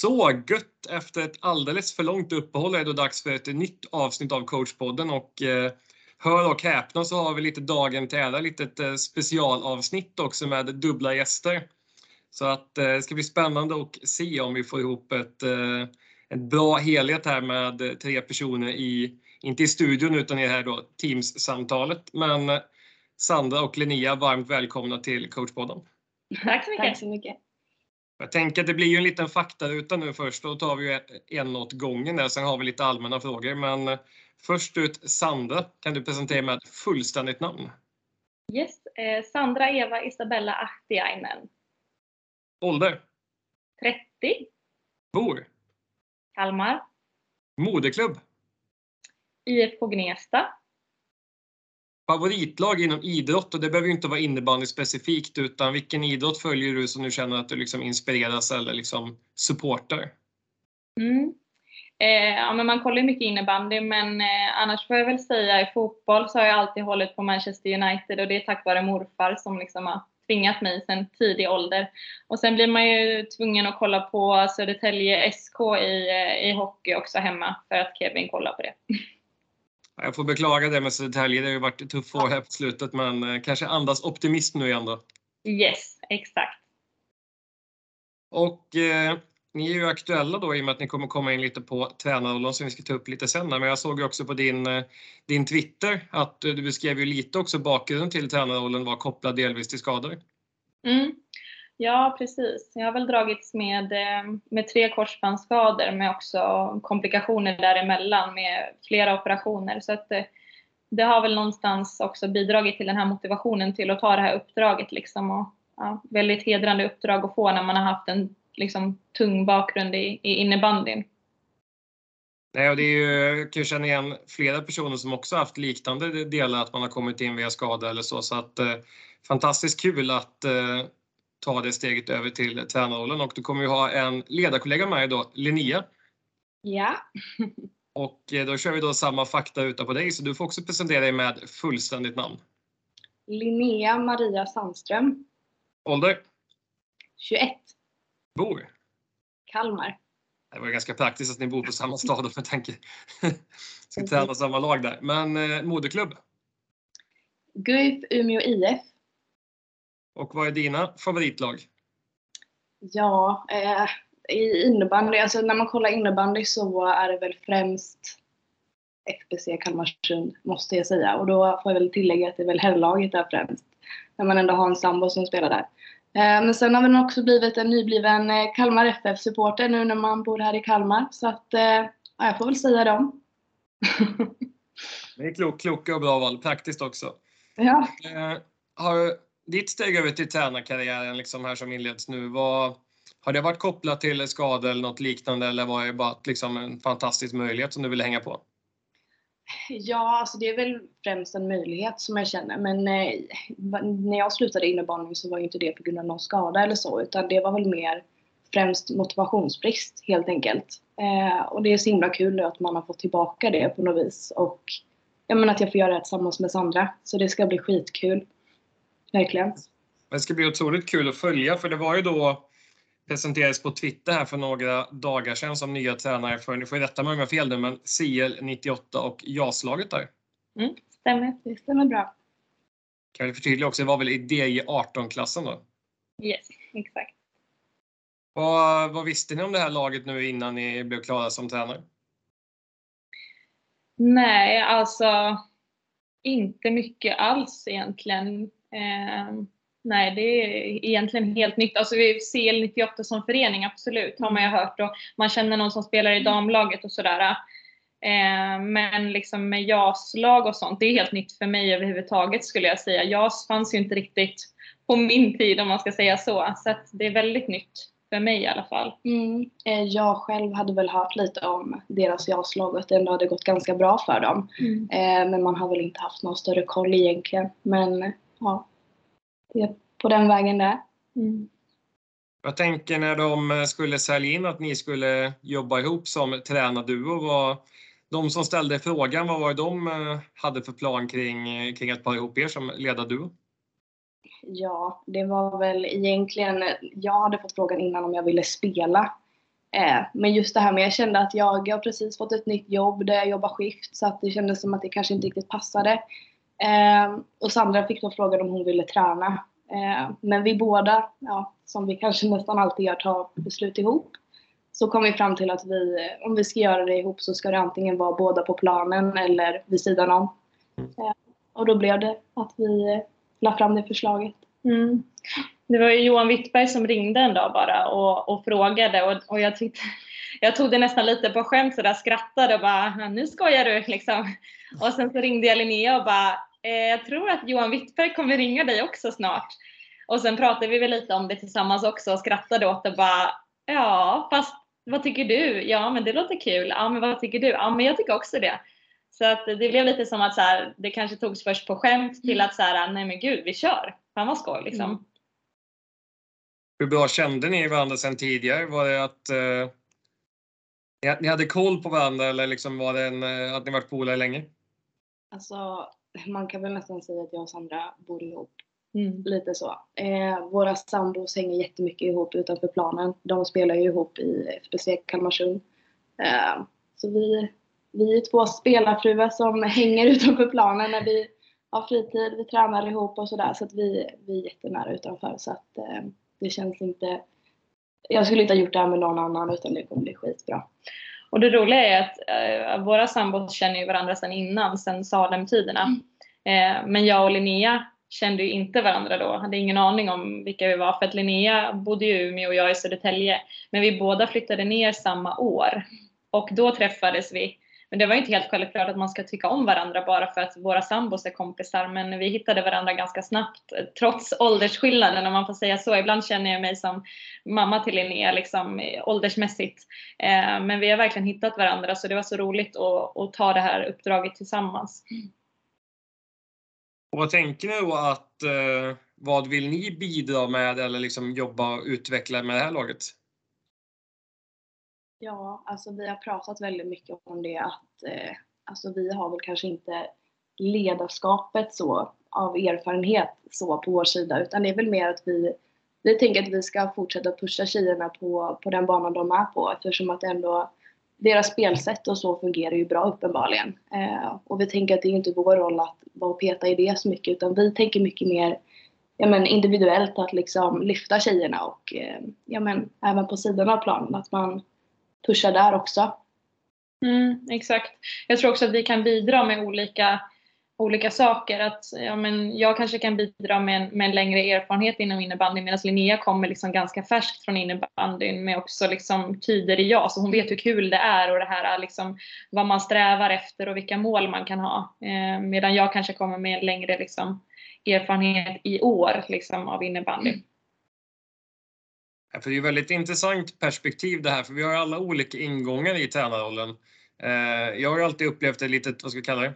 Så gött! Efter ett alldeles för långt uppehåll är det då dags för ett nytt avsnitt av coachpodden och eh, hör och häpna så har vi lite dagen till ära, litet eh, specialavsnitt också med dubbla gäster. Så att eh, det ska bli spännande att se om vi får ihop ett, eh, en bra helhet här med tre personer i, inte i studion utan i det här då Teams-samtalet. Men eh, Sandra och Linnea, varmt välkomna till coachpodden. Tack så mycket. Tack så mycket. Jag tänker att det blir ju en liten faktaruta nu först. Då tar vi en åt gången där, sen har vi lite allmänna frågor. Men eh, först ut Sandra, kan du presentera med ett fullständigt namn? Yes, eh, Sandra Eva Isabella Ahtiainen. Ålder? 30. Bor? Kalmar. Moderklubb? IFK Gnesta. Favoritlag inom idrott och det behöver ju inte vara innebandy specifikt utan vilken idrott följer du som du känner att du liksom inspireras eller liksom supportar? Mm. Eh, ja, men man kollar ju mycket innebandy men eh, annars får jag väl säga i fotboll så har jag alltid hållit på Manchester United och det är tack vare morfar som liksom har tvingat mig sedan tidig ålder. Och sen blir man ju tvungen att kolla på Södertälje SK i, eh, i hockey också hemma för att Kevin kollar på det. Jag får beklaga det med Södertälje. Det har ju varit ett tufft år här på slutet men eh, kanske andas optimism nu igen då. Yes, exakt. Och eh, ni är ju aktuella då i och med att ni kommer komma in lite på tränarrollen som vi ska ta upp lite sen. Men jag såg ju också på din, eh, din Twitter att du beskrev ju lite också bakgrunden till tränarrollen var kopplad delvis till skador. Mm. Ja, precis. Jag har väl dragits med, eh, med tre korsbandsskador med också komplikationer däremellan med flera operationer. Så att det, det har väl någonstans också bidragit till den här motivationen till att ta det här uppdraget. Liksom och, ja, väldigt hedrande uppdrag att få när man har haft en liksom, tung bakgrund i, i innebandyn. Nej, och det är ju, jag kan känna igen flera personer som också haft liknande delar, att man har kommit in via skada eller så. Så att eh, fantastiskt kul att eh, ta det steget över till tränarrollen och du kommer ju ha en ledarkollega med dig då, Linnea. Ja. och eh, då kör vi då samma fakta utan på dig så du får också presentera dig med fullständigt namn. Linnea Maria Sandström. Ålder? 21. Bor? Kalmar. Det var ganska praktiskt att ni bor på samma stad med tanke ska träna samma lag där. Men eh, moderklubb? Guif Umeå IF. Och vad är dina favoritlag? Ja, eh, i innebandy, alltså när man kollar innebandy så är det väl främst FBC Kalmarsund, måste jag säga. Och då får jag väl tillägga att det är väl herrlaget där främst. När man ändå har en sambo som spelar där. Eh, men sen har man också blivit en nybliven eh, Kalmar FF-supporter nu när man bor här i Kalmar. Så att, eh, ja, jag får väl säga dem. det är klok, kloka och bra val, praktiskt också. Ja. Har ditt steg över till tränarkarriären liksom här som inleds nu, vad, har det varit kopplat till skada eller något liknande eller var det bara liksom en fantastisk möjlighet som du ville hänga på? Ja, alltså det är väl främst en möjlighet som jag känner. Men eh, när jag slutade innebandy så var inte det på grund av någon skada eller så, utan det var väl mer främst motivationsbrist helt enkelt. Eh, och det är så himla kul att man har fått tillbaka det på något vis och jag menar att jag får göra det tillsammans med Sandra. Så det ska bli skitkul. Verkligen. Det ska bli otroligt kul att följa för det var ju då presenterades på Twitter här för några dagar sedan som nya tränare för, ni får rätta mig om jag fel nu, men CL 98 och JAS-laget där. Mm, stämmer. Det stämmer bra. Kan vi förtydliga också, det var väl i DJ 18-klassen då? Yes, exakt. Vad, vad visste ni om det här laget nu innan ni blev klara som tränare? Nej, alltså inte mycket alls egentligen. Eh, Nej, det är egentligen helt nytt. Alltså vi CL98 som förening, absolut, har man ju hört. Och man känner någon som spelar i damlaget och sådär. Eh, men liksom med JAS-lag och sånt, det är helt nytt för mig överhuvudtaget skulle jag säga. JAS fanns ju inte riktigt på min tid om man ska säga så. Så det är väldigt nytt för mig i alla fall. Mm. Eh, jag själv hade väl hört lite om deras JAS-lag och att det ändå hade gått ganska bra för dem. Mm. Eh, men man har väl inte haft någon större koll egentligen. Men ja, det är på den vägen där. Mm. Jag tänker när de skulle sälja in att ni skulle jobba ihop som tränarduo. De som ställde frågan, vad var det de eh, hade för plan kring, kring att para ihop er som ledarduo? Ja, det var väl egentligen, jag hade fått frågan innan om jag ville spela. Eh, men just det här med, jag kände att jag, jag har precis fått ett nytt jobb där jag jobbar skift så att det kändes som att det kanske inte riktigt passade. Eh, och Sandra fick då frågan om hon ville träna. Eh, men vi båda, ja, som vi kanske nästan alltid gör, tar beslut ihop. Så kom vi fram till att vi, om vi ska göra det ihop så ska det antingen vara båda på planen eller vid sidan om. Eh, och då blev det att vi la fram det förslaget. Mm. Det var ju Johan Wittberg som ringde en dag bara och, och frågade och, och jag tyckte jag tog det nästan lite på skämt sådär, skrattade och bara nu skojar du liksom. Och sen så ringde jag Linnea och bara eh, jag tror att Johan Wittberg kommer ringa dig också snart. Och sen pratade vi väl lite om det tillsammans också och skrattade åt det bara ja fast vad tycker du? Ja men det låter kul. Ja men vad tycker du? Ja men jag tycker också det. Så att det blev lite som att så här, det kanske togs först på skämt till att så här, nej men gud vi kör. Fan vad skoj liksom. Mm. Hur bra kände ni varandra sedan tidigare? Var det att eh, ni hade koll på varandra eller liksom var det en, eh, att ni varit polare länge? Alltså, man kan väl nästan säga att jag och Sandra bor ihop. Mm. Lite så. Eh, våra sambos hänger jättemycket ihop utanför planen. De spelar ju ihop i FBC Kalmarsund. Eh, så vi, vi är två spelarfruar som hänger utanför planen när vi har fritid. Vi tränar ihop och sådär. Så att vi, vi är jättenära utanför. Så att, eh, det känns inte... Jag skulle inte ha gjort det här med någon annan utan det kommer bli skitbra. Och det roliga är att eh, våra sambos känner ju varandra sedan innan, sedan Salem-tiderna. Mm. Eh, men jag och Linnea kände ju inte varandra då, hade ingen aning om vilka vi var för att Linnea bodde i Umeå och jag i Södertälje. Men vi båda flyttade ner samma år och då träffades vi men det var inte helt självklart att man ska tycka om varandra bara för att våra sambos är kompisar. Men vi hittade varandra ganska snabbt trots åldersskillnaden om man får säga så. Ibland känner jag mig som mamma till Linnea liksom åldersmässigt. Eh, men vi har verkligen hittat varandra så det var så roligt att, att ta det här uppdraget tillsammans. Och vad tänker ni då att eh, vad vill ni bidra med eller liksom jobba och utveckla med det här laget? Ja, alltså vi har pratat väldigt mycket om det att eh, alltså vi har väl kanske inte ledarskapet så av erfarenhet så på vår sida utan det är väl mer att vi, vi tänker att vi ska fortsätta pusha tjejerna på, på den banan de är på eftersom att ändå deras spelsätt och så fungerar ju bra uppenbarligen. Eh, och vi tänker att det är inte vår roll att vara och peta i det så mycket utan vi tänker mycket mer ja, men individuellt att liksom lyfta tjejerna och eh, ja, men även på sidan av planen att man pusha där också. Mm, exakt. Jag tror också att vi kan bidra med olika, olika saker. Att, ja, men jag kanske kan bidra med en, med en längre erfarenhet inom innebandy medan Linnea kommer liksom ganska färskt från innebandyn med också liksom tider i jag. Så hon vet hur kul det är och det här liksom, vad man strävar efter och vilka mål man kan ha. Eh, medan jag kanske kommer med en längre liksom, erfarenhet i år liksom, av innebandy. För det är ett väldigt intressant perspektiv det här, för vi har alla olika ingångar i tränarrollen. Eh, jag har alltid upplevt ett litet, vad ska vi kalla det,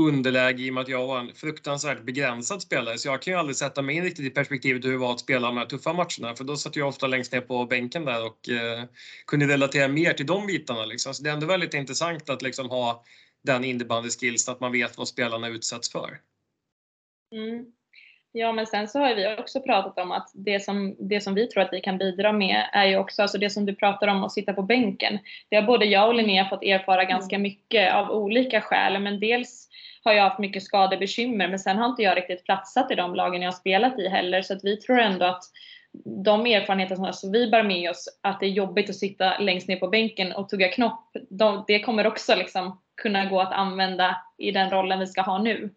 underläge i och med att jag var en fruktansvärt begränsad spelare. Så jag kan ju aldrig sätta mig in riktigt i perspektivet hur det var att spela de här tuffa matcherna. För då satt jag ofta längst ner på bänken där och eh, kunde relatera mer till de bitarna. Liksom. Så det är ändå väldigt intressant att liksom ha den innebandyskillsen, att man vet vad spelarna utsätts för. Mm. Ja, men sen så har vi också pratat om att det som, det som vi tror att vi kan bidra med är ju också, alltså det som du pratar om att sitta på bänken. Det har både jag och Linnea fått erfara mm. ganska mycket av olika skäl, men dels har jag haft mycket skadebekymmer, men sen har inte jag riktigt platsat i de lagen jag har spelat i heller, så att vi tror ändå att de erfarenheter som alltså vi bär med oss, att det är jobbigt att sitta längst ner på bänken och tugga knopp, de, det kommer också liksom kunna gå att använda i den rollen vi ska ha nu.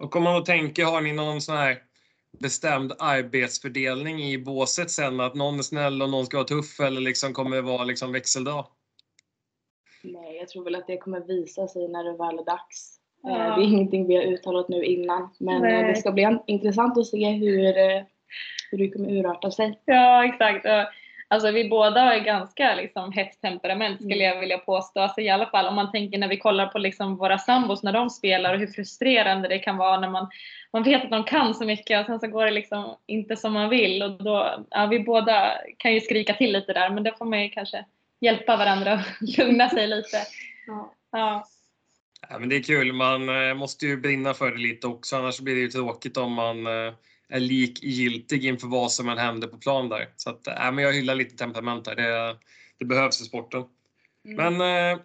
Och om man då tänker, har ni någon sån här bestämd arbetsfördelning i båset sen? Att någon är snäll och någon ska vara tuff eller liksom kommer det vara liksom växeldag? Nej, jag tror väl att det kommer visa sig när det väl är dags. Eh, ja. Det är ingenting vi har uttalat nu innan, men eh, Nej. det ska bli intressant att se hur, eh, hur det kommer urarta sig. Ja, exakt. Alltså vi båda har ganska liksom hett temperament skulle mm. jag vilja påstå. Alltså, I alla fall om man tänker när vi kollar på liksom våra sambos när de spelar och hur frustrerande det kan vara när man, man vet att de kan så mycket och sen så går det liksom inte som man vill. Och då, ja, vi båda kan ju skrika till lite där men då får man ju kanske hjälpa varandra att lugna sig lite. Ja. ja. Ja, men det är kul, man eh, måste ju brinna för det lite också annars blir det ju tråkigt om man eh, är likgiltig inför vad som än händer på plan där. Så att, äh, men jag hyllar lite temperament där. Det, det behövs i sporten. Mm. Men eh,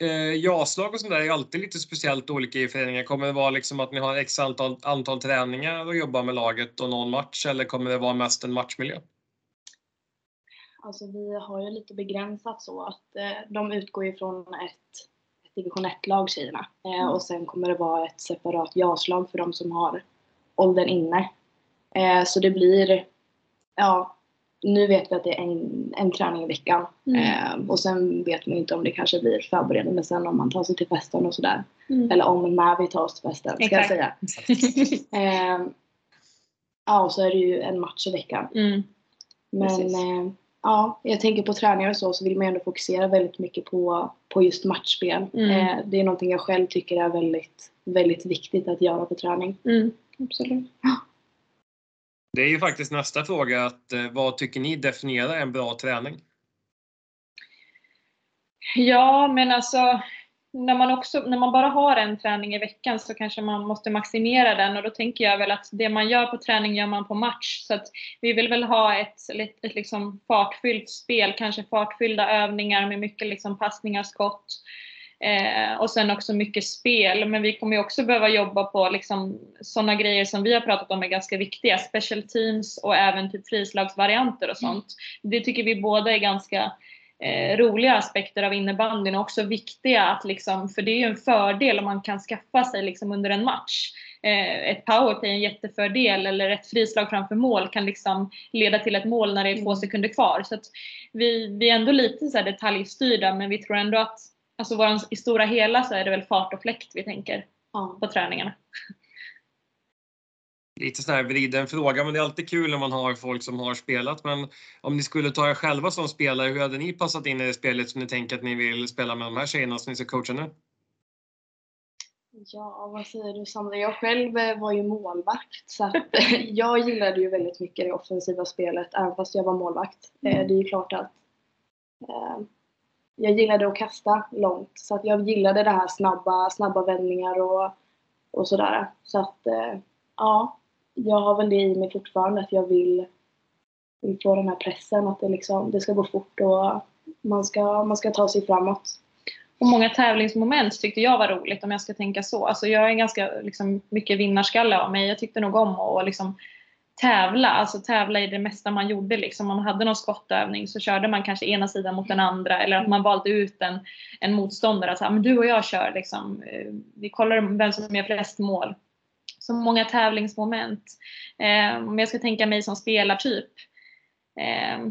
eh JAS-lag och sånt där är alltid lite speciellt olika i föreningar. Kommer det vara liksom att ni har x antal, antal träningar och jobbar med laget och någon match eller kommer det vara mest en matchmiljö? Alltså vi har ju lite begränsat så att eh, de utgår ifrån ett, ett division 1-lag tjejerna. Eh, mm. Och sen kommer det vara ett separat JAS-lag för de som har åldern inne. Eh, så det blir, ja, nu vet vi att det är en, en träning i veckan. Mm. Eh, och sen vet man inte om det kanske blir förberedande sen om man tar sig till festen och sådär. Mm. Eller om när vi tar oss till festen ska Exakt. jag säga. eh, ja, och så är det ju en match i veckan. Mm. Men eh, ja, jag tänker på träningar och så, så vill man ändå fokusera väldigt mycket på, på just matchspel. Mm. Eh, det är någonting jag själv tycker är väldigt, väldigt viktigt att göra på träning. Mm, absolut. Det är ju faktiskt nästa fråga, att, eh, vad tycker ni definierar en bra träning? Ja, men alltså när man, också, när man bara har en träning i veckan så kanske man måste maximera den och då tänker jag väl att det man gör på träning gör man på match. Så att vi vill väl ha ett, ett, ett liksom fartfyllt spel, kanske fartfyllda övningar med mycket liksom passningar, skott eh, och sen också mycket spel. Men vi kommer ju också behöva jobba på liksom sådana grejer som vi har pratat om är ganska viktiga, special teams och även typ frislagsvarianter och sånt. Det tycker vi båda är ganska eh, roliga aspekter av innebandyn och också viktiga att liksom, för det är ju en fördel om man kan skaffa sig liksom under en match. Eh, ett powerplay är en jättefördel eller ett frislag framför mål kan liksom leda till ett mål när det är två mm. sekunder kvar. Så vi, vi är ändå lite så detaljstyrda men vi tror ändå att alltså våran, i stora hela så är det väl fart och fläkt vi tänker ja. på träningarna lite sån här vriden fråga, men det är alltid kul när man har folk som har spelat. Men om ni skulle ta er själva som spelare, hur hade ni passat in i det spelet som ni tänker att ni vill spela med de här tjejerna som ni ska coacha nu? Ja, vad säger du Sandra? Jag själv eh, var ju målvakt så att jag gillade ju väldigt mycket det offensiva spelet även fast jag var målvakt. Eh, mm. Det är ju klart att eh, jag gillade att kasta långt så att jag gillade det här snabba, snabba vändningar och, och sådär. Så att eh, ja, jag har väl det i mig fortfarande att jag vill, vill få den här pressen att det, liksom, det ska gå fort och man ska, man ska ta sig framåt. Och många tävlingsmoment tyckte jag var roligt om jag ska tänka så. Alltså jag är ganska liksom, mycket vinnarskalle av mig. Jag tyckte nog om att liksom, tävla, alltså tävla i det mesta man gjorde. Liksom. Om man hade någon skottövning så körde man kanske ena sidan mot den andra eller att man valde ut en, en motståndare. Att ah, men du och jag kör liksom. Eh, vi kollar vem som gör flest mål så många tävlingsmoment. Eh, om jag ska tänka mig som spelartyp. Eh,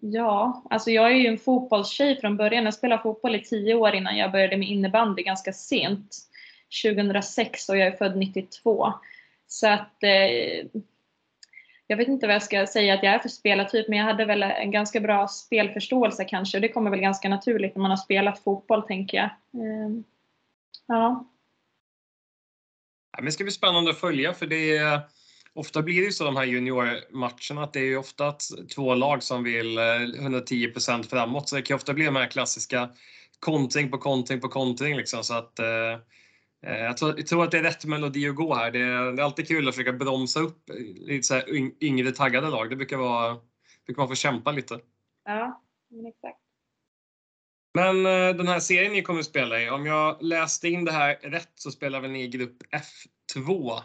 ja, alltså jag är ju en fotbollstjej från början. Jag spelade fotboll i tio år innan jag började med innebandy ganska sent. 2006 och jag är född 92. Så att eh, jag vet inte vad jag ska säga att jag är för spelartyp, men jag hade väl en ganska bra spelförståelse kanske. Och det kommer väl ganska naturligt när man har spelat fotboll, tänker jag. Ehm, ja. Ja, men det ska bli spännande att följa för det är, ofta blir det ju så de här juniormatcherna att det är ju ofta två lag som vill 110 eh, framåt så det kan ofta bli de här klassiska kontring på kontring på kontring liksom så att eh jag, tror, jag tror, att det är rätt melodi att gå här. Det är, det är alltid kul att försöka bromsa upp lite så här yngre taggade lag. Det brukar vara, brukar man få kämpa lite. Ja, exakt. Men eh, den här serien ni kommer att spela i, om jag läste in det här rätt så spelar väl ni i grupp F2?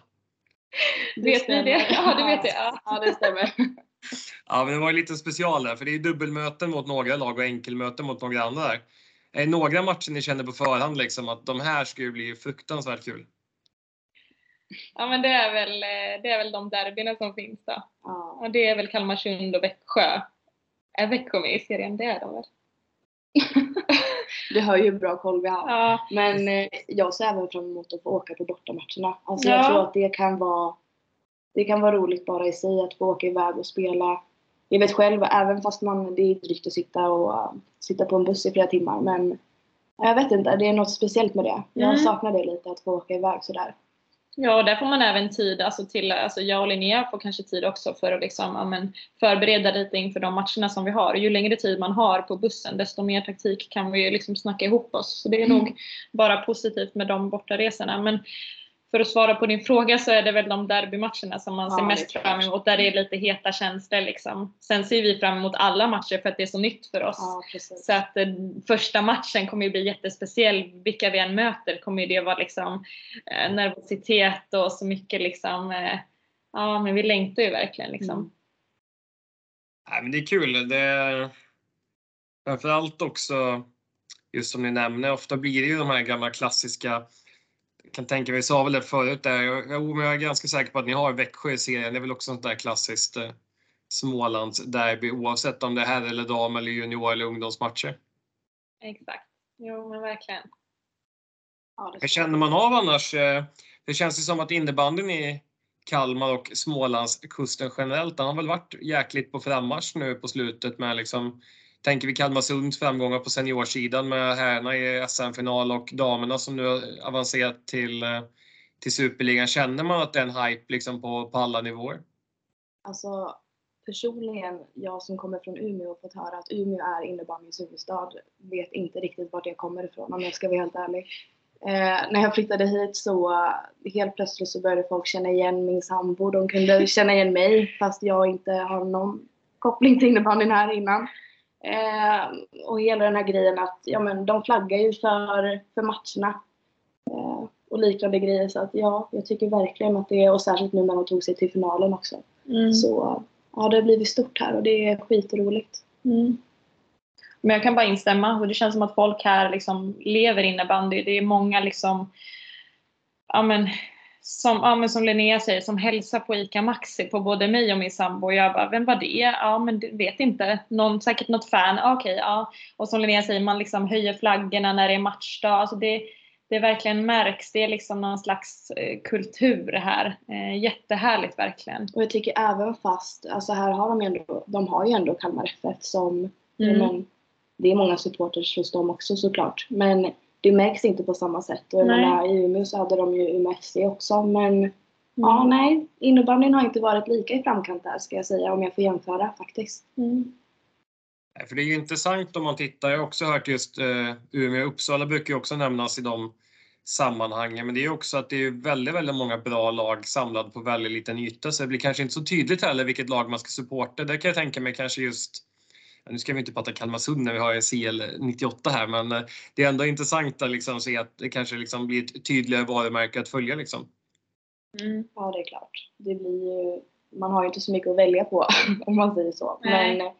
vet ni det? Ja, det vet jag. Ja, det stämmer. Ja, men det var ju lite special där, för det är dubbelmöten mot några lag och enkelmöten mot några andra där. Är det några matcher ni känner på förhand liksom att de här ju bli fruktansvärt kul? Ja men det är väl, eh, det är väl de derbyna som finns då. Ja. Och det är väl Kalmarsund och Växjö. Är Växjö med i serien? Det är de väl? du hör ju hur bra koll vi har. Ja. Men eh, jag ser även fram emot att få åka på bortamatcherna. Alltså ja. jag tror att det kan vara det kan vara roligt bara i sig att få åka iväg och spela. Jag vet själv, även fast man, det är drygt att sitta och uh, sitta på en buss i flera timmar men jag vet inte, det är något speciellt med det. Jag mm. saknar det lite att få åka iväg sådär. Ja, och där får man även tid, alltså till, alltså jag och Linnea får kanske tid också för att liksom, ja, men förbereda lite inför de matcherna som vi har. ju längre tid man har på bussen desto mer taktik kan vi liksom snacka ihop oss. Så det är mm. nog bara positivt med de bortaresorna. Men för att svara på din fråga så är det väl de derbymatcherna som man ser Ja, mest fram emot, där det är lite heta känslor liksom. Sen ser vi fram emot alla matcher för att det är så nytt för oss. Ja. Så att eh, första matchen kommer ju bli jättespeciell. Vilka vi än möter kommer ju det vara liksom eh, nervositet och så mycket liksom. Eh, ja, men vi längtar ju verkligen liksom. Mm. Nej, men det är kul. Det är framförallt också, just som ni nämner, ofta blir det ju de här gamla klassiska kan tänka mig, sa väl det förut där. Jag, jag, men jag är ganska säker på att ni har Växjö i serien. Det är väl också sånt där klassiskt eh, Smålands derby oavsett om det är herr eller dam eller junior eller ungdomsmatcher. Exakt. Jo, men verkligen. Ja, det Hur känner man av annars? eh, Det känns ju som att innebandyn i Kalmar och Smålandskusten generellt, den har väl varit jäkligt på frammarsch nu på slutet med liksom Tänker vi Kalmarsunds framgångar på seniorsidan med herrarna i SM-final och damerna som nu har avancerat till, eh, till Superligan. Känner man att det är en hype liksom på, på alla nivåer? Alltså personligen, jag som kommer från Umeå och fått höra att Umeå är innebandyns huvudstad, vet inte riktigt vart det kommer ifrån om jag ska vara helt ärlig. Eh, när jag flyttade hit så helt plötsligt så började folk känna igen min sambo. De kunde känna igen mig fast jag inte har någon koppling till innebandyn här innan. Eh, och hela den här grejen att ja, men de flaggar ju för, för matcherna. Eh, och liknande grejer. Så att ja, jag tycker verkligen att det är, och särskilt nu när de tog sig till finalen också. Mm. Så ja, det har blivit stort här och det är skitroligt. Mm. Men jag kan bara instämma och det känns som att folk här liksom lever innebandy. Det är många liksom, ja men, som, ja men som Linnea säger, som hälsar på ICA Maxi på både mig och min sambo. Och jag bara, vem var det? Ja men det vet inte. Någon, säkert något fan. Ja, Okej, ja. Och som Linnea säger, man liksom höjer flaggorna när det är matchdag. Alltså det, det verkligen märks. Det är liksom någon slags eh, kultur här. Eh, jättehärligt verkligen. Och jag tycker även fast, alltså här har de ju ändå, de har ju ändå Kalmar FF som, Mm. men, det är många supporters hos dem också såklart. Men det märks inte på samma sätt. Och menar, i Umeå så hade de ju Umeå FC också men ja, nej. Innebandyn har inte varit lika i framkant där ska jag säga om jag får jämföra faktiskt. Mm. Nej, För det är ju intressant om man tittar. Jag har också hört just eh, Umeå och Uppsala brukar ju också nämnas i de sammanhangen. Men det är också att det är väldigt, väldigt många bra lag samlade på väldigt liten yta. Så det blir kanske inte så tydligt heller vilket lag man ska supporta. Det kan jag tänka mig kanske just nu ska vi inte prata Kalmarsund när vi har CL 98 här, men eh, det är ändå intressant att liksom se att det kanske liksom blir ett tydligare varumärke att följa. Liksom. Mm. Ja, det är klart. Det blir ju, man har ju inte så mycket att välja på om man säger så. Nej. Men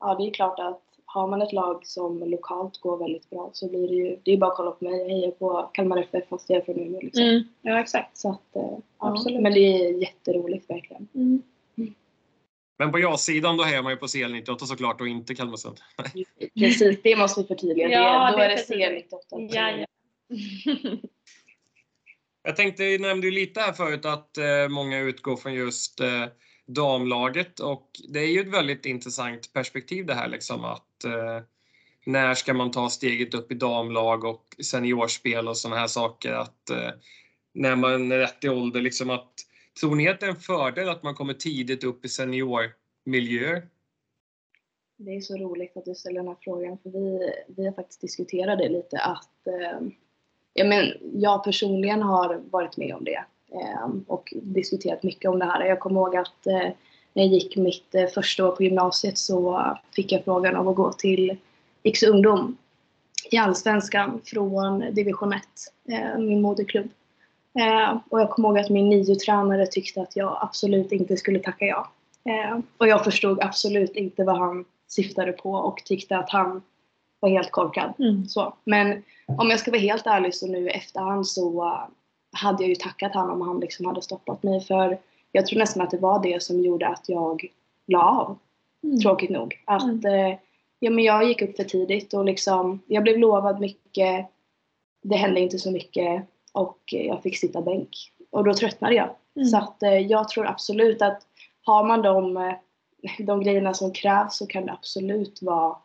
ja, det är klart att har man ett lag som lokalt går väldigt bra så blir det ju, det är bara att kolla på mig. Jag hejar på Kalmar FF fast jag är från Umeå liksom. Mm. Ja, exakt. Så att, eh, ja, Absolut. Men det är jätteroligt verkligen. Mm. Men på ja-sidan då hejar man ju på CL 98 såklart och inte Kalmarsund. Precis, det måste vi förtydliga. Ja, det, då det är det förtydligar. CL98. Ja, ja. Jag tänkte, jag nämnde ju lite här förut att eh, många utgår från just eh, damlaget och det är ju ett väldigt intressant perspektiv det här liksom att eh, när ska man ta steget upp i damlag och seniorspel och sådana här saker att eh, när man är rätt i ålder liksom att tror ni att det är en fördel att man kommer tidigt upp i seniormiljöer? Det är så roligt att du ställer den här frågan för vi, vi har faktiskt diskuterat det lite att eh, ja, men jag personligen har varit med om det eh, och diskuterat mycket om det här. Jag kommer ihåg att eh, när jag gick mitt eh, första år på gymnasiet så fick jag frågan om att gå till X ungdom i Allsvenskan från division 1, eh, min moderklubb. Eh, och jag kommer ihåg att min nio-tränare tyckte att jag absolut inte skulle tacka ja. Eh, och jag förstod absolut inte vad han syftade på och tyckte att han var helt korkad. Mm. Så. Men om jag ska vara helt ärlig så nu i efterhand så uh, hade jag ju tackat honom om han liksom hade stoppat mig för jag tror nästan att det var det som gjorde att jag la av. Mm. Tråkigt nog. Att Mm. eh, ja, men jag gick upp för tidigt och liksom jag blev lovad mycket. Det hände inte så mycket och jag fick sitta bänk. Och då tröttnade jag. Mm. Så att eh, jag tror absolut att har man de, eh, de grejerna som krävs så kan det absolut vara,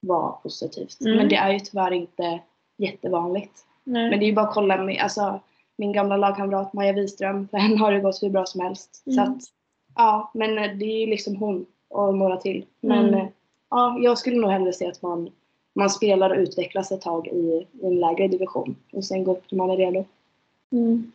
vara positivt. Mm. Men det är ju tyvärr inte jättevanligt. Nej. Men det är ju bara att kolla med, alltså, min gamla lagkamrat Maja Wiström, för henne har det gått hur bra som helst. Så Mm. att, ja, men eh, det är ju liksom hon och några till. Men Mm. ja, jag skulle nog hellre se att man, man spelar och utvecklas ett tag i, i en lägre division och sen går upp när man är redo. Mm.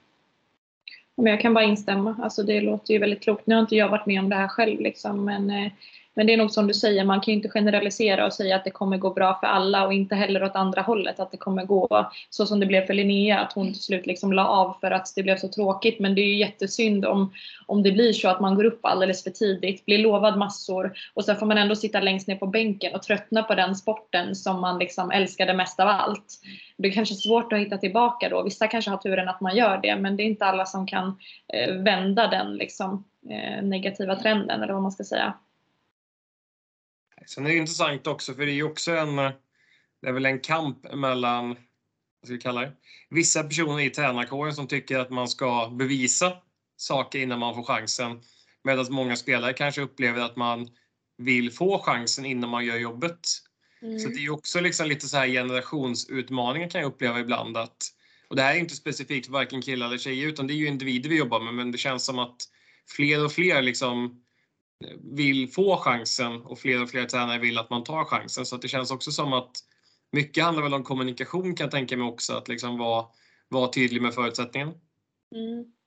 Men jag kan bara instämma. Alltså det låter ju väldigt klokt. Nu har inte jag varit med om det här själv liksom, men eh, men det är nog som du säger, man kan ju inte generalisera och säga att det kommer gå bra för alla och inte heller åt andra hållet att det kommer gå så som det blev för Linnea, att hon till slut liksom la av för att det blev så tråkigt. Men det är ju jättesynd om, om det blir så att man går upp alldeles för tidigt, blir lovad massor och sen får man ändå sitta längst ner på bänken och tröttna på den sporten som man liksom älskade mest av allt. Det är kanske svårt att hitta tillbaka då. Vissa kanske har turen att man gör det, men det är inte alla som kan eh, vända den liksom, eh, negativa trenden eller vad man ska säga. Sen är det intressant också för det är också en, det är väl en kamp mellan, vad ska vi kalla det, vissa personer i tränarkåren som tycker att man ska bevisa saker innan man får chansen. Medan många spelare kanske upplever att man vill få chansen innan man gör jobbet. Mm. Så det är också liksom lite så här generationsutmaningar kan jag uppleva ibland att och det här är inte specifikt för varken killar eller tjejer utan det är ju individer vi jobbar med men det känns som att fler och fler liksom vill få chansen och fler och fler tränare vill att man tar chansen. Så det känns också som att mycket handlar väl om kommunikation kan jag tänka mig också, att liksom vara, vara tydlig med förutsättningen. Mm.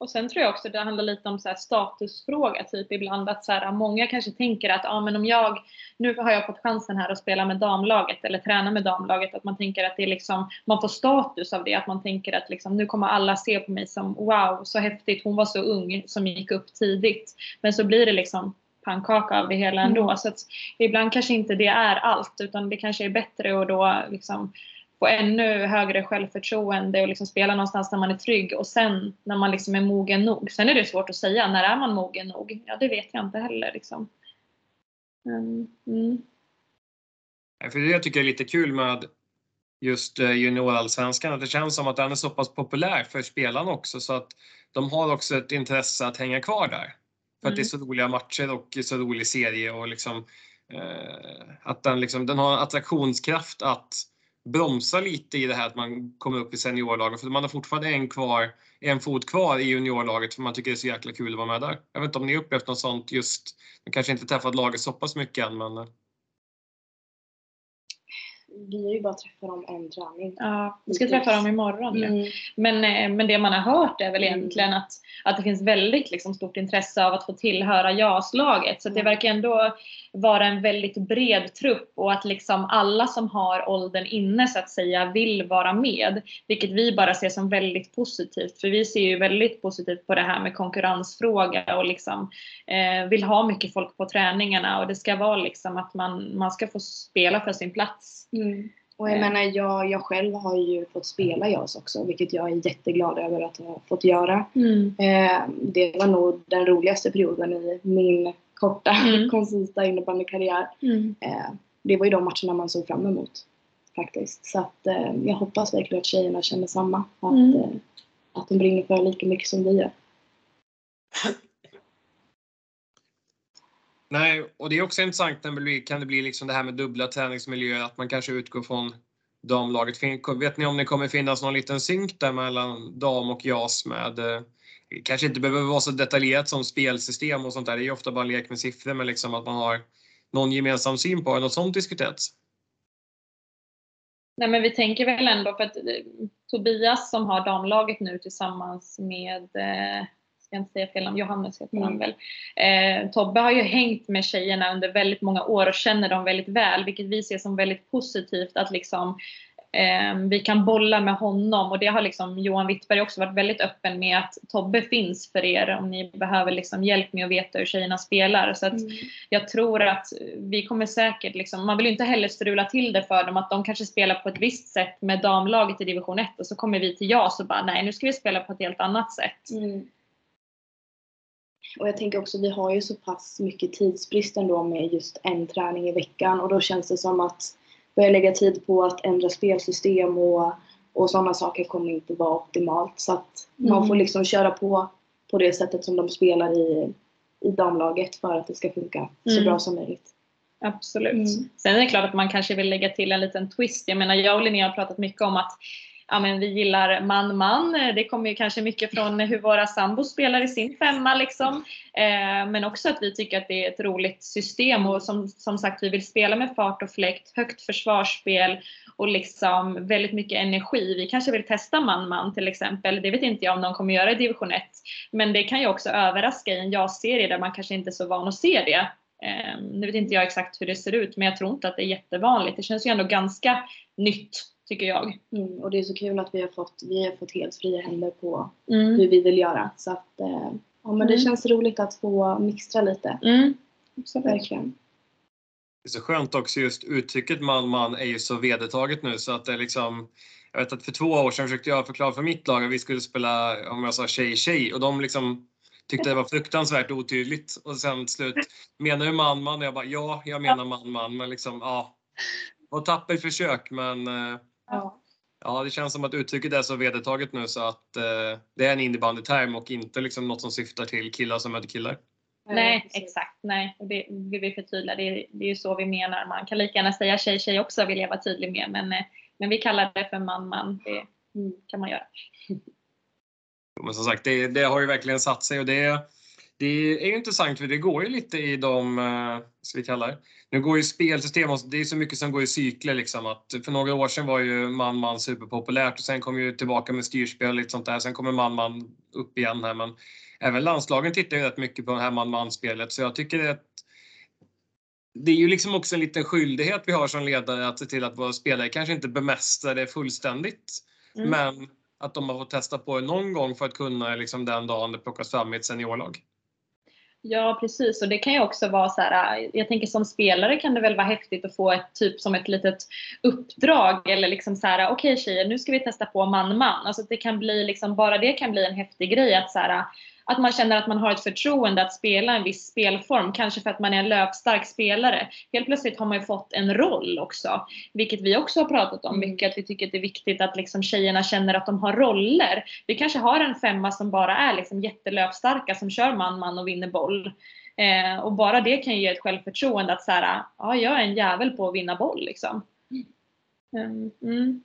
Och sen tror jag också det handlar lite om så statusfråga typ ibland att så här, många kanske tänker att ah, men om jag, nu har jag fått chansen här att spela med damlaget eller träna med damlaget, att man tänker att det är liksom, man får status av det, att man tänker att liksom, nu kommer alla se på mig som wow, så häftigt, hon var så ung som gick upp tidigt. Men så blir det liksom pannkaka av det hela ändå. Mm. Så att ibland kanske inte det är allt utan det kanske är bättre att då liksom få ännu högre självförtroende och liksom spela någonstans där man är trygg och sen när man liksom är mogen nog. Sen är det svårt att säga, när är man mogen nog? Ja, det vet jag inte heller. Liksom. Mm. För det jag tycker är lite kul med just eh, juniorallsvenskan, att det känns som att den är så pass populär för spelarna också så att de har också ett intresse att hänga kvar där. För mm. att det är mm. så roliga matcher och så rolig serie och liksom eh, att den, liksom, den har attraktionskraft att bromsa lite i det här att man kommer upp i seniorlaget. För man har fortfarande en, kvar, en fot kvar i juniorlaget för man tycker det är så jäkla kul att vara med där. Jag vet inte om ni upplevt något sånt just, ni kanske inte träffat laget så pass mycket än men vi har ju bara träffat dem en träning. Ja, vi ska träffa dem imorgon mm. men, eh, men det man har hört är väl mm. egentligen att, att det finns väldigt liksom, stort intresse av att få tillhöra JAS-laget. Så det mm. verkar ändå vara en väldigt bred trupp och att liksom alla som har åldern inne så att säga vill vara med. Vilket vi bara ser som väldigt positivt. För vi ser ju väldigt positivt på det här med konkurrensfråga och liksom eh, vill ha mycket folk på träningarna och det ska vara liksom att man, man ska få spela för sin plats. Mm. Och jag eh. menar, jag, jag själv har ju fått spela JAS också, vilket jag är jätteglad över att ha fått göra. Mm. Eh, det var nog den roligaste perioden i min korta, mm. koncisa innebandykarriär. Mm. Eh, det var ju de matcherna man såg fram emot faktiskt. Så att eh, jag hoppas verkligen att tjejerna känner samma. Att, mm. eh, att de brinner för lika mycket som vi gör. Nej, och det är också intressant när det blir, kan det bli liksom det här med dubbla träningsmiljöer, att man kanske utgår från damlaget. Vet ni om det kommer finnas någon liten synk där mellan dam och JAS med eh, kanske inte behöver vara så detaljerat som spelsystem och sånt där. Det är ju ofta bara en lek med siffror, men liksom att man har någon gemensam syn på det. Något sånt diskuterats? Nej men vi tänker väl ändå för att eh, Tobias som har damlaget nu tillsammans med eh, ska inte säga fel om Johannes heter han mm. väl. Eh, Tobbe har ju hängt med tjejerna under väldigt många år och känner dem väldigt väl, vilket vi ser som väldigt positivt att liksom eh, vi kan bolla med honom och det har liksom Johan Wittberg också varit väldigt öppen med att Tobbe finns för er om ni behöver liksom hjälp med att veta hur tjejerna spelar. Så mm. jag tror att vi kommer säkert liksom, man vill inte heller strula till det för dem att de kanske spelar på ett visst sätt med damlaget i division 1 och så kommer vi till JAS och bara nej nu ska vi spela på ett helt annat sätt. Mm. Och jag tänker också, vi har ju så pass mycket tidsbrist ändå med just en träning i veckan och då känns det som att börja lägga tid på att ändra spelsystem och, och sådana saker kommer inte vara optimalt. Så att mm. man får liksom köra på på det sättet som de spelar i, i damlaget för att det ska funka så mm. bra som möjligt. Absolut. Mm. Sen är det klart att man kanske vill lägga till en liten twist. Jag menar, jag och Linnea har pratat mycket om att ja, men vi gillar man-man. Det kommer ju kanske mycket från hur våra sambos spelar i sin femma liksom. Eh, men också att vi tycker att det är ett roligt system och som, som sagt vi vill spela med fart och fläkt, högt försvarsspel och liksom väldigt mycket energi. Vi kanske vill testa man-man till exempel. Det vet inte jag om någon kommer göra i division 1. Men det kan ju också överraska i en ja-serie där man kanske inte är så van att se det. Um, nu vet inte jag exakt hur det ser ut men jag tror inte att det är jättevanligt. Det känns ju ändå ganska nytt tycker jag. Mm, och det är så kul att vi har fått, vi har fått helt fria händer på mm. hur vi vill göra. Så att, eh, ja men det mm. känns roligt att få mixtra lite. Mm. Verkligen. Det är så skönt också just uttrycket man-man är ju så vedertaget nu så att det är liksom jag vet att för två år sedan försökte jag förklara för mitt lag att vi skulle spela, om jag sa tjej-tjej och de liksom tyckte det var fruktansvärt otydligt. Och sen till slut, menar du man-man? Jag bara, ja, jag menar man-man. Men liksom, ja. Och tappert försök men eh, ja. ja, det känns som att uttrycket är så vedertaget nu så att eh, det är en innebandyterm och inte liksom något som syftar till killar som möter killar. Nej, exakt. Nej, det vill vi förtydliga. Det är, det är ju så vi menar. Man kan lika gärna säga tjej, tjej också vill jag vara tydlig med. Men, eh, men vi kallar det för man, man. Det mm. kan man göra. Men som sagt, det, det, har ju verkligen satt sig och det, det är ju intressant för det går ju lite i de, eh, ska vi kalla det, nu går ju spelsystem, det är så mycket som går i cykler liksom. Att för några år sedan var ju man-man superpopulärt och sen kom ju tillbaka med styrspel och lite sånt där. Sen kommer man-man upp igen här men även landslagen tittar ju rätt mycket på det här man-man-spelet så jag tycker att det är ju liksom också en liten skyldighet vi har som ledare att se till att våra spelare kanske inte bemästrar det fullständigt. Mm. Men att de har fått testa på det någon gång för att kunna liksom den dagen det plockas fram i ett seniorlag. Ja precis och det kan ju också vara så här, äh, jag tänker som spelare kan det väl vara häftigt att få ett typ som ett litet uppdrag eller liksom så här äh, okej okay, tjejer nu ska vi testa på man-man. Alltså det kan bli liksom, bara det kan bli en häftig grej att så här, äh, att man känner att man har ett förtroende att spela en viss spelform, kanske för att man är en löpstark spelare. Helt plötsligt har man ju fått en roll också, vilket vi också har pratat om mm. mycket, att vi tycker att det är viktigt att liksom tjejerna känner att de har roller. Vi kanske har en femma som bara är liksom jättelöpstarka som kör man-man och vinner boll. Eh, och bara det kan ju ge ett självförtroende att såhär, ja jag är en jävel på att vinna boll liksom. Mm. Mm.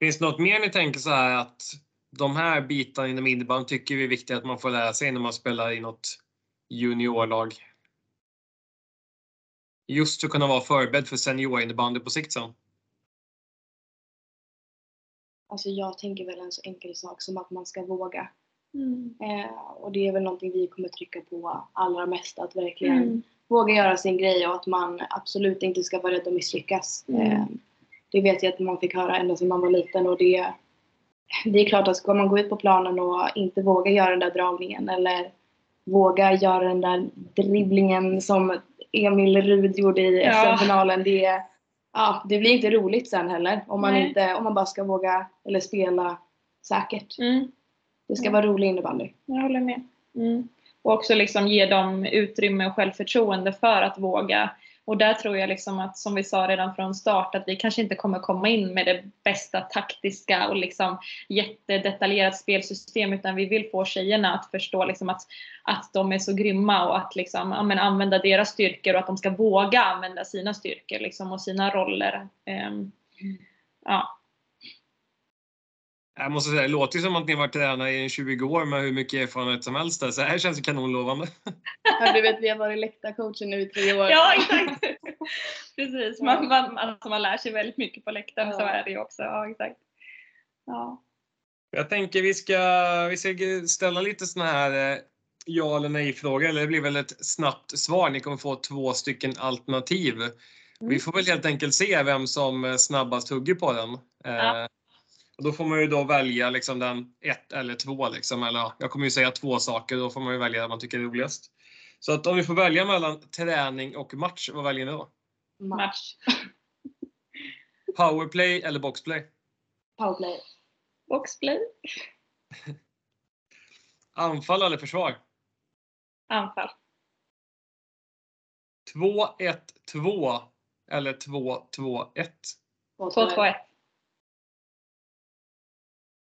Finns det något mer ni tänker så här att de här bitarna inom innebandy tycker vi är viktiga att man får lära sig när man spelar i något juniorlag. Just för att kunna vara förberedd för seniorinnebandy på sikt sen. Alltså jag tänker väl en så enkel sak som att man ska våga. Mm. Eh, och det är väl någonting vi kommer trycka på allra mest, att verkligen mm. våga göra sin grej och att man absolut inte ska vara rädd att misslyckas. Mm. Eh, det vet jag att man fick höra ända sedan man var liten och det det är klart att ska man gå ut på planen och inte våga göra den där dragningen eller våga göra den där dribblingen som Emil Rud gjorde i ja. SM-finalen. Det, ja, det blir inte roligt sen heller om man, inte, om man bara ska våga eller spela säkert. Mm. Det ska mm. vara rolig innebandy. Jag håller med. Mm. Och också liksom ge dem utrymme och självförtroende för att våga och där tror jag liksom att, som vi sa redan från start, att vi kanske inte kommer komma in med det bästa taktiska och liksom jättedetaljerat spelsystem, utan vi vill få tjejerna att förstå liksom att, att de är så grymma och att liksom, ja, men använda deras styrkor och att de ska våga använda sina styrkor liksom, och sina roller. Um, ja. Jag måste säga, det låter ju som att ni varit tränare i 20 år med hur mycket erfarenhet som helst där, så här känns kanonlovande. Ja, du vet, vi har varit läktarcoacher nu i tre år. Ja, exakt. Precis, man, man, alltså man lär sig väldigt mycket på läktaren, ja. så är det ju också. Ja, exakt. Ja. Jag tänker vi ska, vi ska ställa lite sådana här eh, ja eller nej frågor, eller det blir väl ett snabbt svar. Ni kommer få två stycken alternativ. Mm. Vi får väl helt enkelt se vem som snabbast hugger på den. Ja. Och då får man ju då välja liksom den ett eller två. Liksom, eller, jag kommer ju säga två saker, då får man ju välja det man tycker är roligast. Så att om vi får välja mellan träning och match, vad väljer ni då? Match. Powerplay eller boxplay? Powerplay. Boxplay. Anfall eller försvar? Anfall. 2-1-2 eller 2-2-1? 2-2-1.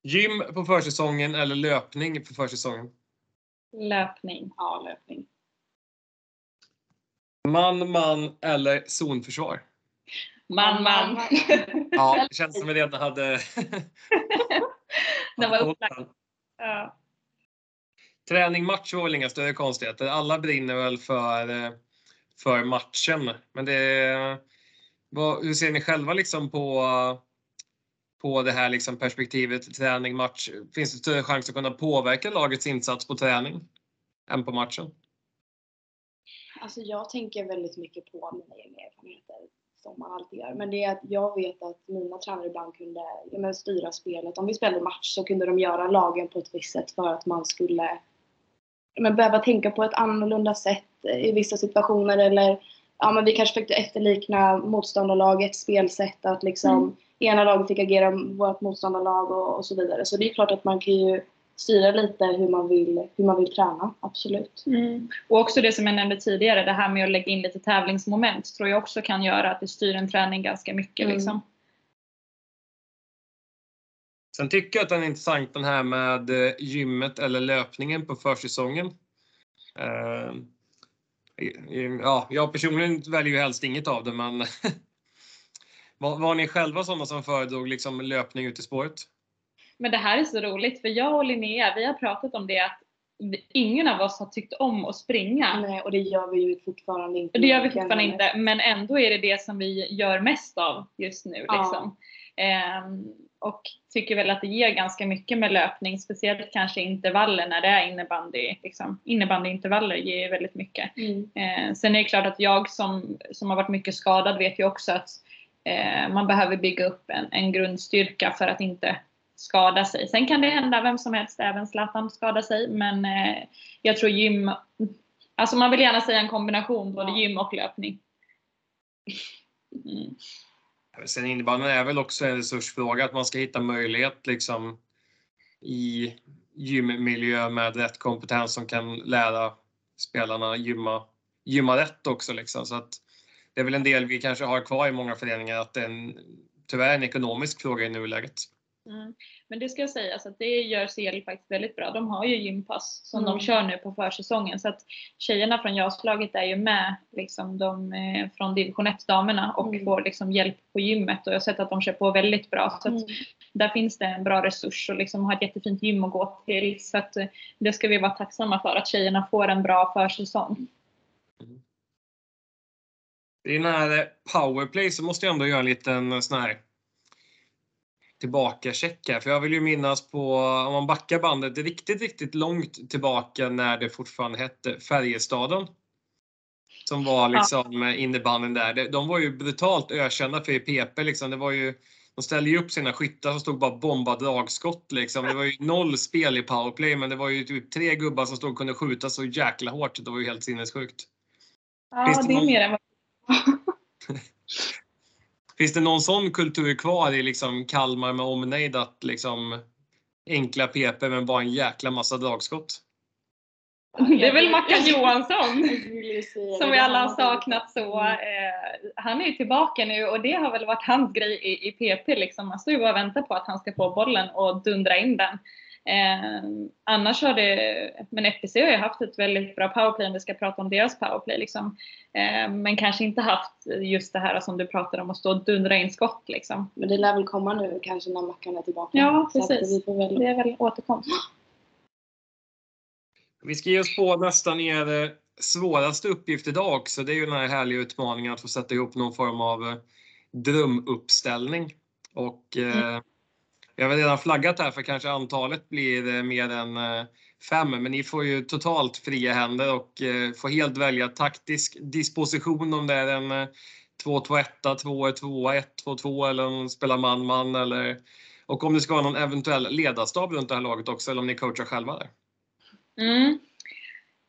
Gym på försäsongen eller löpning på försäsongen? Löpning. Ja, löpning. Man, man eller zonförsvar? Man, man. Ja, det känns som vi redan hade... Den var upplagd. Ja. Träning, match var väl inga större konstigheter. Alla brinner väl för, eh, för matchen. Men det, vad, hur ser ni själva liksom på, på det här liksom perspektivet träning, match? Finns det större chans att kunna påverka lagets insats på träning än på matchen? Alltså jag tänker väldigt mycket på mina egna erfarenheter som man alltid gör. Men det är att jag vet att mina tränare ibland kunde ja, men styra spelet. Om vi spelade match så kunde de göra lagen på ett visst sätt för att man skulle ja, men behöva tänka på ett annorlunda sätt i vissa situationer eller ja, men vi kanske fick efterlikna motståndarlagets spelsätt. Att liksom mm. Ena laget fick agera vårt motståndarlag och, och så vidare. Så det är klart att man kan ju styra lite hur man vill, hur man vill träna, absolut. Mm. Och också det som jag nämnde tidigare, det här med att lägga in lite tävlingsmoment tror jag också kan göra att det styr en träning ganska mycket. Mm. Liksom. Sen tycker jag att den är intressant den här med eh, gymmet eller löpningen på försäsongen. Uh, ja, jag personligen väljer ju helst inget av det men var, var ni själva sådana som föredrog liksom löpning ut i spåret? Men det här är så roligt för jag och Linnea, vi har pratat om det att ingen av oss har tyckt om att springa. Nej, och det gör vi ju fortfarande inte. Det gör vi fortfarande inte, men ändå är det det som vi gör mest av just nu. Ja. Liksom. Ehm, och tycker väl att det ger ganska mycket med löpning, speciellt kanske intervaller när det är innebandy. Liksom. Innebandyintervaller ger väldigt mycket. Mm. Ehm, sen är det klart att jag som, som har varit mycket skadad vet ju också att man behöver bygga upp en, en grundstyrka för att inte skada sig. Sen kan det hända vem som helst, även Zlatan skada sig. Men eh, jag tror gym, alltså man vill gärna säga en kombination både gym och löpning. Mm. Sen innebandyn är väl också en resursfråga, att man ska hitta möjlighet liksom i gymmiljö med rätt kompetens som kan lära spelarna gymma, gymma rätt också. Liksom. Så att det är väl en del vi kanske har kvar i många föreningar, att det är en, tyvärr en ekonomisk fråga i nuläget. Mm. Men det ska jag säga, så att det gör CL faktiskt väldigt bra. De har ju gympass som mm. de kör nu på försäsongen. Så att tjejerna från JAS-laget är ju med liksom de, eh, från division 1-damerna och mm. får liksom hjälp på gymmet. Och jag har sett att de kör på väldigt bra. Så att mm. där finns det en bra resurs och liksom har ett jättefint gym att gå till. Så att eh, det ska vi vara tacksamma för, att tjejerna får en bra försäsong. I den här powerplay så måste jag ändå göra en liten sån här tillbaka-check här. För jag vill ju minnas på, om man backar bandet riktigt, riktigt långt tillbaka när det fortfarande hette Färjestaden. Som var liksom ja. innebanden där. De var ju brutalt ökända för PP liksom. Det var ju, de ställde ju upp sina skyttar som stod bara bomba dragskott liksom. Det var ju noll spel i powerplay men det var ju typ tre gubbar som stod och kunde skjuta så jäkla hårt. Det var ju helt sinnessjukt. Ja, det, det är mer än vad Finns det någon sån kultur kvar i liksom Kalmar med omnejd att liksom enkla PP men bara en jäkla massa dragskott? Det är väl Mackan Johansson som vi alla har saknat så. Eh, han är ju tillbaka nu och det har väl varit hans grej i, i PP liksom. Man står ju bara och väntar på att han ska få bollen och dundra in den. Eh, annars har det, men FBC har ju haft ett väldigt bra powerplay om vi ska prata om deras powerplay. Liksom. Eh, men kanske inte haft just det här som du pratar om att stå och dundra in skott. Liksom. Men det lär väl komma nu kanske när Mackan är tillbaka. Ja precis, väl... det är väl återkomst. Vi ska ge oss på nästan er svåraste uppgift idag också. Det är ju den här härliga utmaningen att få sätta ihop någon form av eh, drömuppställning. Och mm. Jag har redan flaggat här för kanske antalet blir mer än eh, fem, men ni får ju totalt fria händer och eh, får helt välja taktisk disposition om det är en 2-2-1, 2-2, 1-2-2 eller om spelar man-man eller och om det ska vara någon eventuell ledarstab runt det här laget också eller om ni coachar själva där. Mm.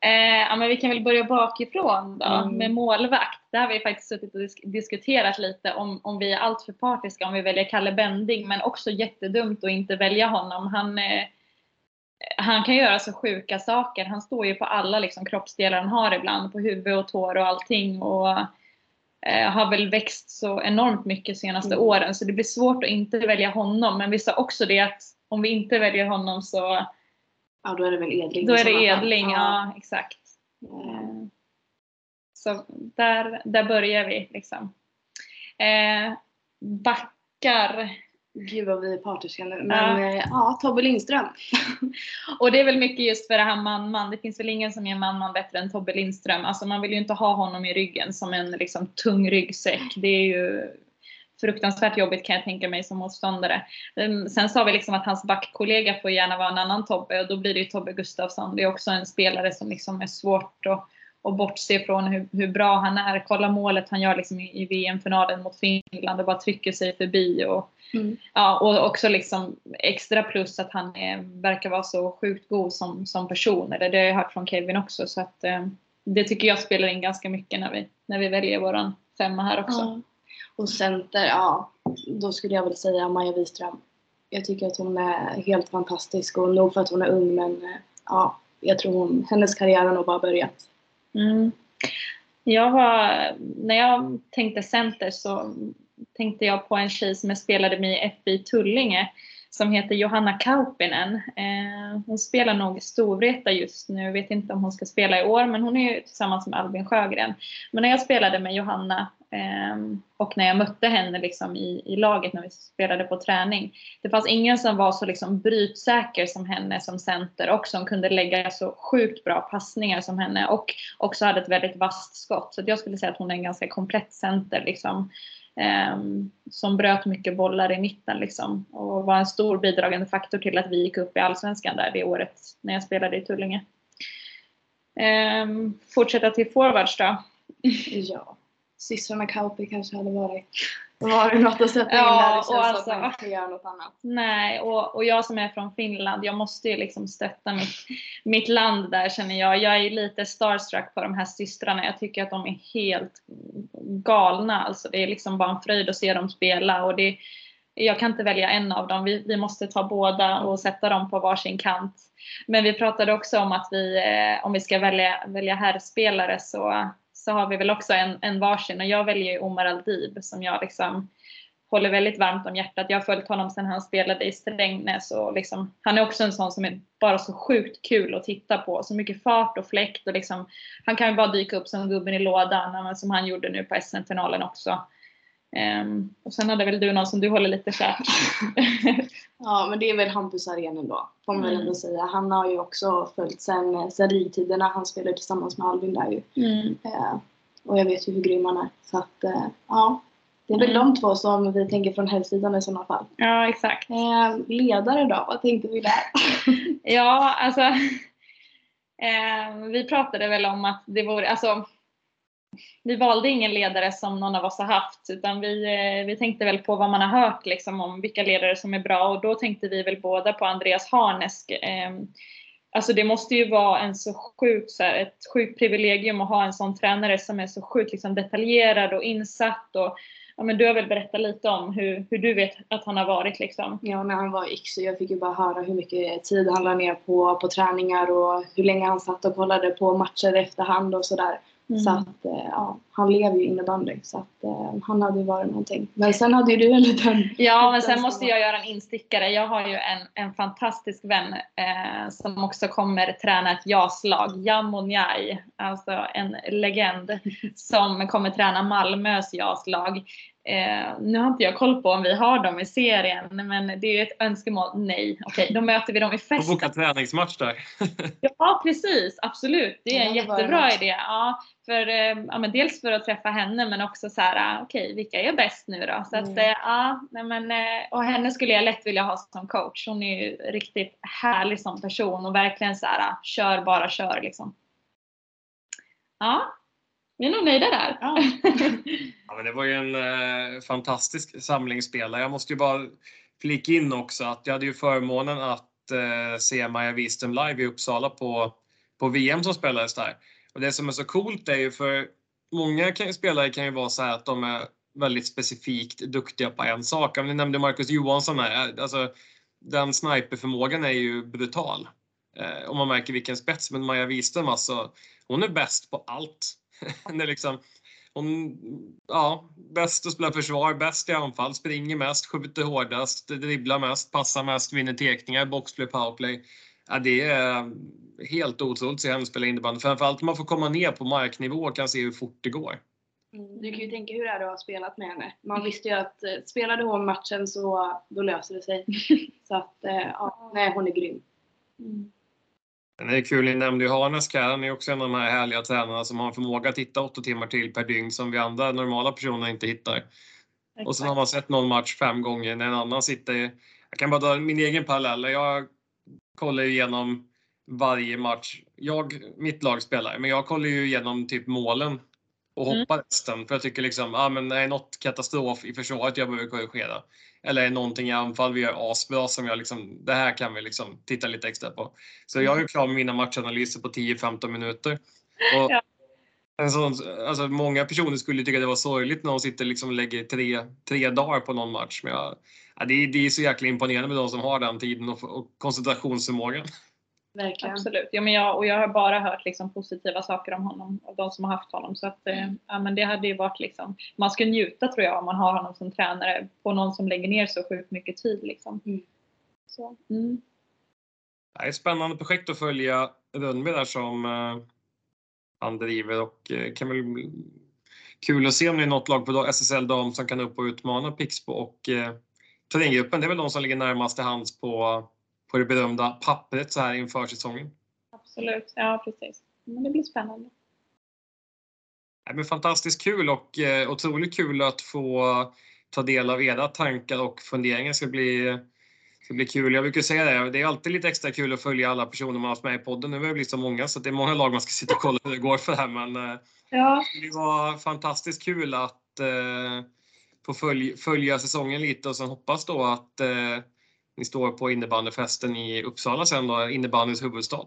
Eh, ja, men vi kan väl börja bakifrån då mm. med målvakt. Där har vi faktiskt suttit och disk diskuterat lite om, om vi är alltför partiska om vi väljer Kalle Bending men också jättedumt att inte välja honom. Han, eh, han kan göra så sjuka saker. Han står ju på alla liksom, kroppsdelar han har ibland, på huvud och tår och allting. Och, eh, har väl växt så enormt mycket de senaste mm. åren så det blir svårt att inte välja honom. Men vi sa också det att om vi inte väljer honom så Ja, då är det väl Edling. Då är det Edling, ja, ja exakt. Mm. Så där, där börjar vi liksom. Eh, backar. Gud vad vi är partiska nu. Men ja, ja Tobbe Lindström. och det är väl mycket just för det här man-man. Det finns väl ingen som är man-man bättre än Tobbe Lindström. Alltså man vill ju inte ha honom i ryggen som en liksom tung ryggsäck. Det är ju fruktansvärt jobbigt kan jag tänka mig som motståndare. Ehm, sen sa vi liksom att hans backkollega får gärna vara en annan Tobbe och då blir det ju Tobbe Gustafsson. Det är också en spelare som liksom är svårt att, att bortse ifrån hur, hur bra han är. Kolla målet han gör liksom i, VM-finalen mot Finland och bara trycker sig förbi. Och, mm. ja, och också liksom extra plus att han är, verkar vara så sjukt god som, som person. Eller det har jag hört från Kevin också. Så att, eh, det tycker jag spelar in ganska mycket när vi, när vi väljer våran femma här också. Ja. Och center, ja, då skulle jag väl säga Maja Wiström. Jag tycker att hon är helt fantastisk och nog för att hon är ung men eh, ja, jag tror hon, hennes karriär har nog bara börjat. Mm. Jag var, när jag tänkte center så tänkte jag på en tjej som jag spelade med i FI Tullinge som heter Johanna Kaupinen. Eh, hon spelar nog i Storvreta just nu, vet inte om hon ska spela i år, men hon är ju tillsammans med Albin Sjögren. Men när jag spelade med Johanna Ehm, och när jag mötte henne liksom i, i laget när vi spelade på träning, det fanns ingen som var så liksom brytsäker som henne som center och som kunde lägga så sjukt bra passningar som henne och också hade ett väldigt vasst skott. Så jag skulle säga att hon är en ganska komplett center liksom. Um, som bröt mycket bollar i mitten liksom, och var en stor bidragande faktor till att vi gick upp i Allsvenskan där det året när jag spelade i Tullinge. Um, fortsätta till forwards då. ja, systrarna Kauppi kanske hade varit var det något att sätta in ja, där? Det känns och alltså, att man inte göra något annat. Nej, och, och jag som är från Finland, jag måste ju liksom stötta mitt, mitt land där känner jag. Jag är lite starstruck på de här systrarna. Jag tycker att de är helt galna. Alltså, det är liksom bara en fröjd att se dem spela. Och det, jag kan inte välja en av dem. Vi, vi måste ta båda och sätta dem på varsin kant. Men vi pratade också om att vi, eh, om vi ska välja, välja herrspelare så så har vi väl också en, en varsin och jag väljer ju Omar Aldib som jag liksom håller väldigt varmt om hjärtat. Jag har följt honom sedan han spelade i Strängnäs och liksom, han är också en sån som är bara så sjukt kul att titta på. Så mycket fart och fläkt och liksom, han kan ju bara dyka upp som gubben i lådan som han gjorde nu på SM-finalen också. Um, och sen hade väl du någon som du håller lite kärt. ja, men det är väl Hampus Arenen då, får man mm. väl ändå säga. Han har ju också följt sen, sen RIG-tiderna. Han spelade tillsammans med Albin där ju. Mm. Uh, och jag vet ju hur grym han är. Så att, uh, ja. Det är väl mm. de två som vi tänker från hemsidan i sådana fall. Ja, exakt. Uh, ledare då, vad tänkte vi där? ja, alltså. vi pratade väl om att det vore, alltså vi valde ingen ledare som någon av oss har haft utan vi, eh, vi tänkte väl på vad man har hört liksom om vilka ledare som är bra och då tänkte vi väl båda på Andreas Harnesk. Ehm, alltså det måste ju vara en så sjukt, så här, ett sjukt privilegium att ha en sån tränare som är så sjukt liksom detaljerad och insatt och ja, men du har väl berättat lite om hur, hur du vet att han har varit liksom? Ja, när han var i X jag fick ju bara höra hur mycket tid han la ner på, på träningar och hur länge han satt och kollade på matcher efterhand och sådär. Mm. Så att eh, ja, han lever ju innebandy så att eh, han hade ju varit någonting. Men sen hade ju du en liten... Ja men sen måste jag göra en instickare. Jag har ju en, en fantastisk vän eh, som också kommer träna ett jaslag, Jamonjaj, alltså en legend som kommer träna Malmös jaslag. Eh, nu har inte jag koll på om vi har dem i serien, men det är ett önskemål. Nej, okej, okay, då möter vi dem i fest. Och boka träningsmatch där. ja, precis. Absolut. Det är en jättebra idé. Ja, för, eh, ja, men dels för att träffa henne, men också så här, ah, okej, okay, vilka är bäst nu då? Så mm. att, eh, ja, nej, men, eh, och henne skulle jag lätt vilja ha som coach. Hon är ju riktigt härlig som person och verkligen så här, ah, kör bara kör liksom. Ja, vi är nog nöjda där. Ja. ja, men det var ju en eh, fantastisk samlingsspelare. Jag måste ju bara flika in också att jag hade ju förmånen att eh, se Maja Wisström live i Uppsala på, på VM som spelades där. Och det som är så coolt är ju för många kan, spelare kan ju vara så här att de är väldigt specifikt duktiga på en sak. Ni nämnde Marcus Johansson här. Alltså, den sniperförmågan är ju brutal. Eh, om man märker vilken spets. Men Maja Wisström alltså, hon är bäst på allt. det är liksom, hon, ja, bäst att spela försvar, bäst i anfall, springer mest, skjuter hårdast, dribblar mest, passar mest, vinner tekningar, boxplay, powerplay. Ja, det är helt otroligt att se henne spela innebandy. Framförallt om man får komma ner på marknivå och kan se hur fort det går. Mm. Du kan ju tänka hur det är att ha spelat med henne. Man visste ju att eh, spelade hon matchen så då löser det sig. så att eh, ja, nej hon är grym. Mm. Det är kul, ni nämnde ju Harnesk här. Han är också en av de här härliga tränarna som har en förmåga att hitta åtta timmar till per dygn som vi andra normala personer inte hittar. Och sen har man sett någon match fem gånger när en annan sitter... Jag kan bara dra min egen parallell. Jag kollar ju igenom varje match. Jag, mitt lag spelar, men jag kollar ju igenom typ målen och Mm. hoppar resten. För jag tycker liksom, ja men är något katastrof i försvaret jag behöver korrigera? Eller är det någonting i anfall vi gör asbra som jag liksom, det här kan vi liksom titta lite extra på. Så jag är ju klar med mina matchanalyser på 10-15 minuter. Och Ja. sån, alltså många personer skulle tycka det var sorgligt när de sitter liksom och lägger tre, tre dagar på någon match. Men jag, ja, det, är, det är så jäkla imponerande med de som har den tiden och, och koncentrationsförmågan. Verkligen. Absolut. Ja, men jag, och jag har bara hört liksom positiva saker om honom av de som har haft honom. Så att, eh, ja, men det hade ju varit liksom, man ska njuta tror jag om man har honom som tränare på någon som lägger ner så sjukt mycket tid. Liksom. Mm. Så, mm. Det är ett spännande projekt att följa Rönnby där som eh, han driver och eh, kan väl bli kul att se om det är något lag på SSL dam som kan upp och utmana Pixbo och eh, Terränggruppen. Det är väl de som ligger närmast till hands på, på det berömda pappret så här inför säsongen. Absolut, ja precis. Men det blir spännande. Nej, men fantastiskt kul och eh, otroligt kul att få ta del av era tankar och funderingar. Det ska bli, ska bli kul. Jag brukar säga det, det är alltid lite extra kul att följa alla personer man har haft med i podden. Nu har det blivit så många så det är många lag man ska sitta och kolla hur det går för det här. Men eh, Ja, det var fantastiskt kul att eh, få följ, följa säsongen lite och sen hoppas då att eh, ni står på innebandyfesten i Uppsala sen då, innebandyns huvudstad.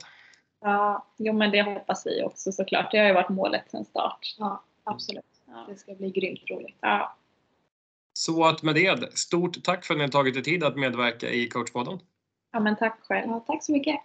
ja, jo men det hoppas vi också såklart. Det har ju varit målet sedan start. Ja, absolut. Ja. Det ska bli grymt roligt. Ja. Så att med det, stort tack för att ni har tagit er tid att medverka i coachpodden. ja, men tack själv. Ja, tack så mycket.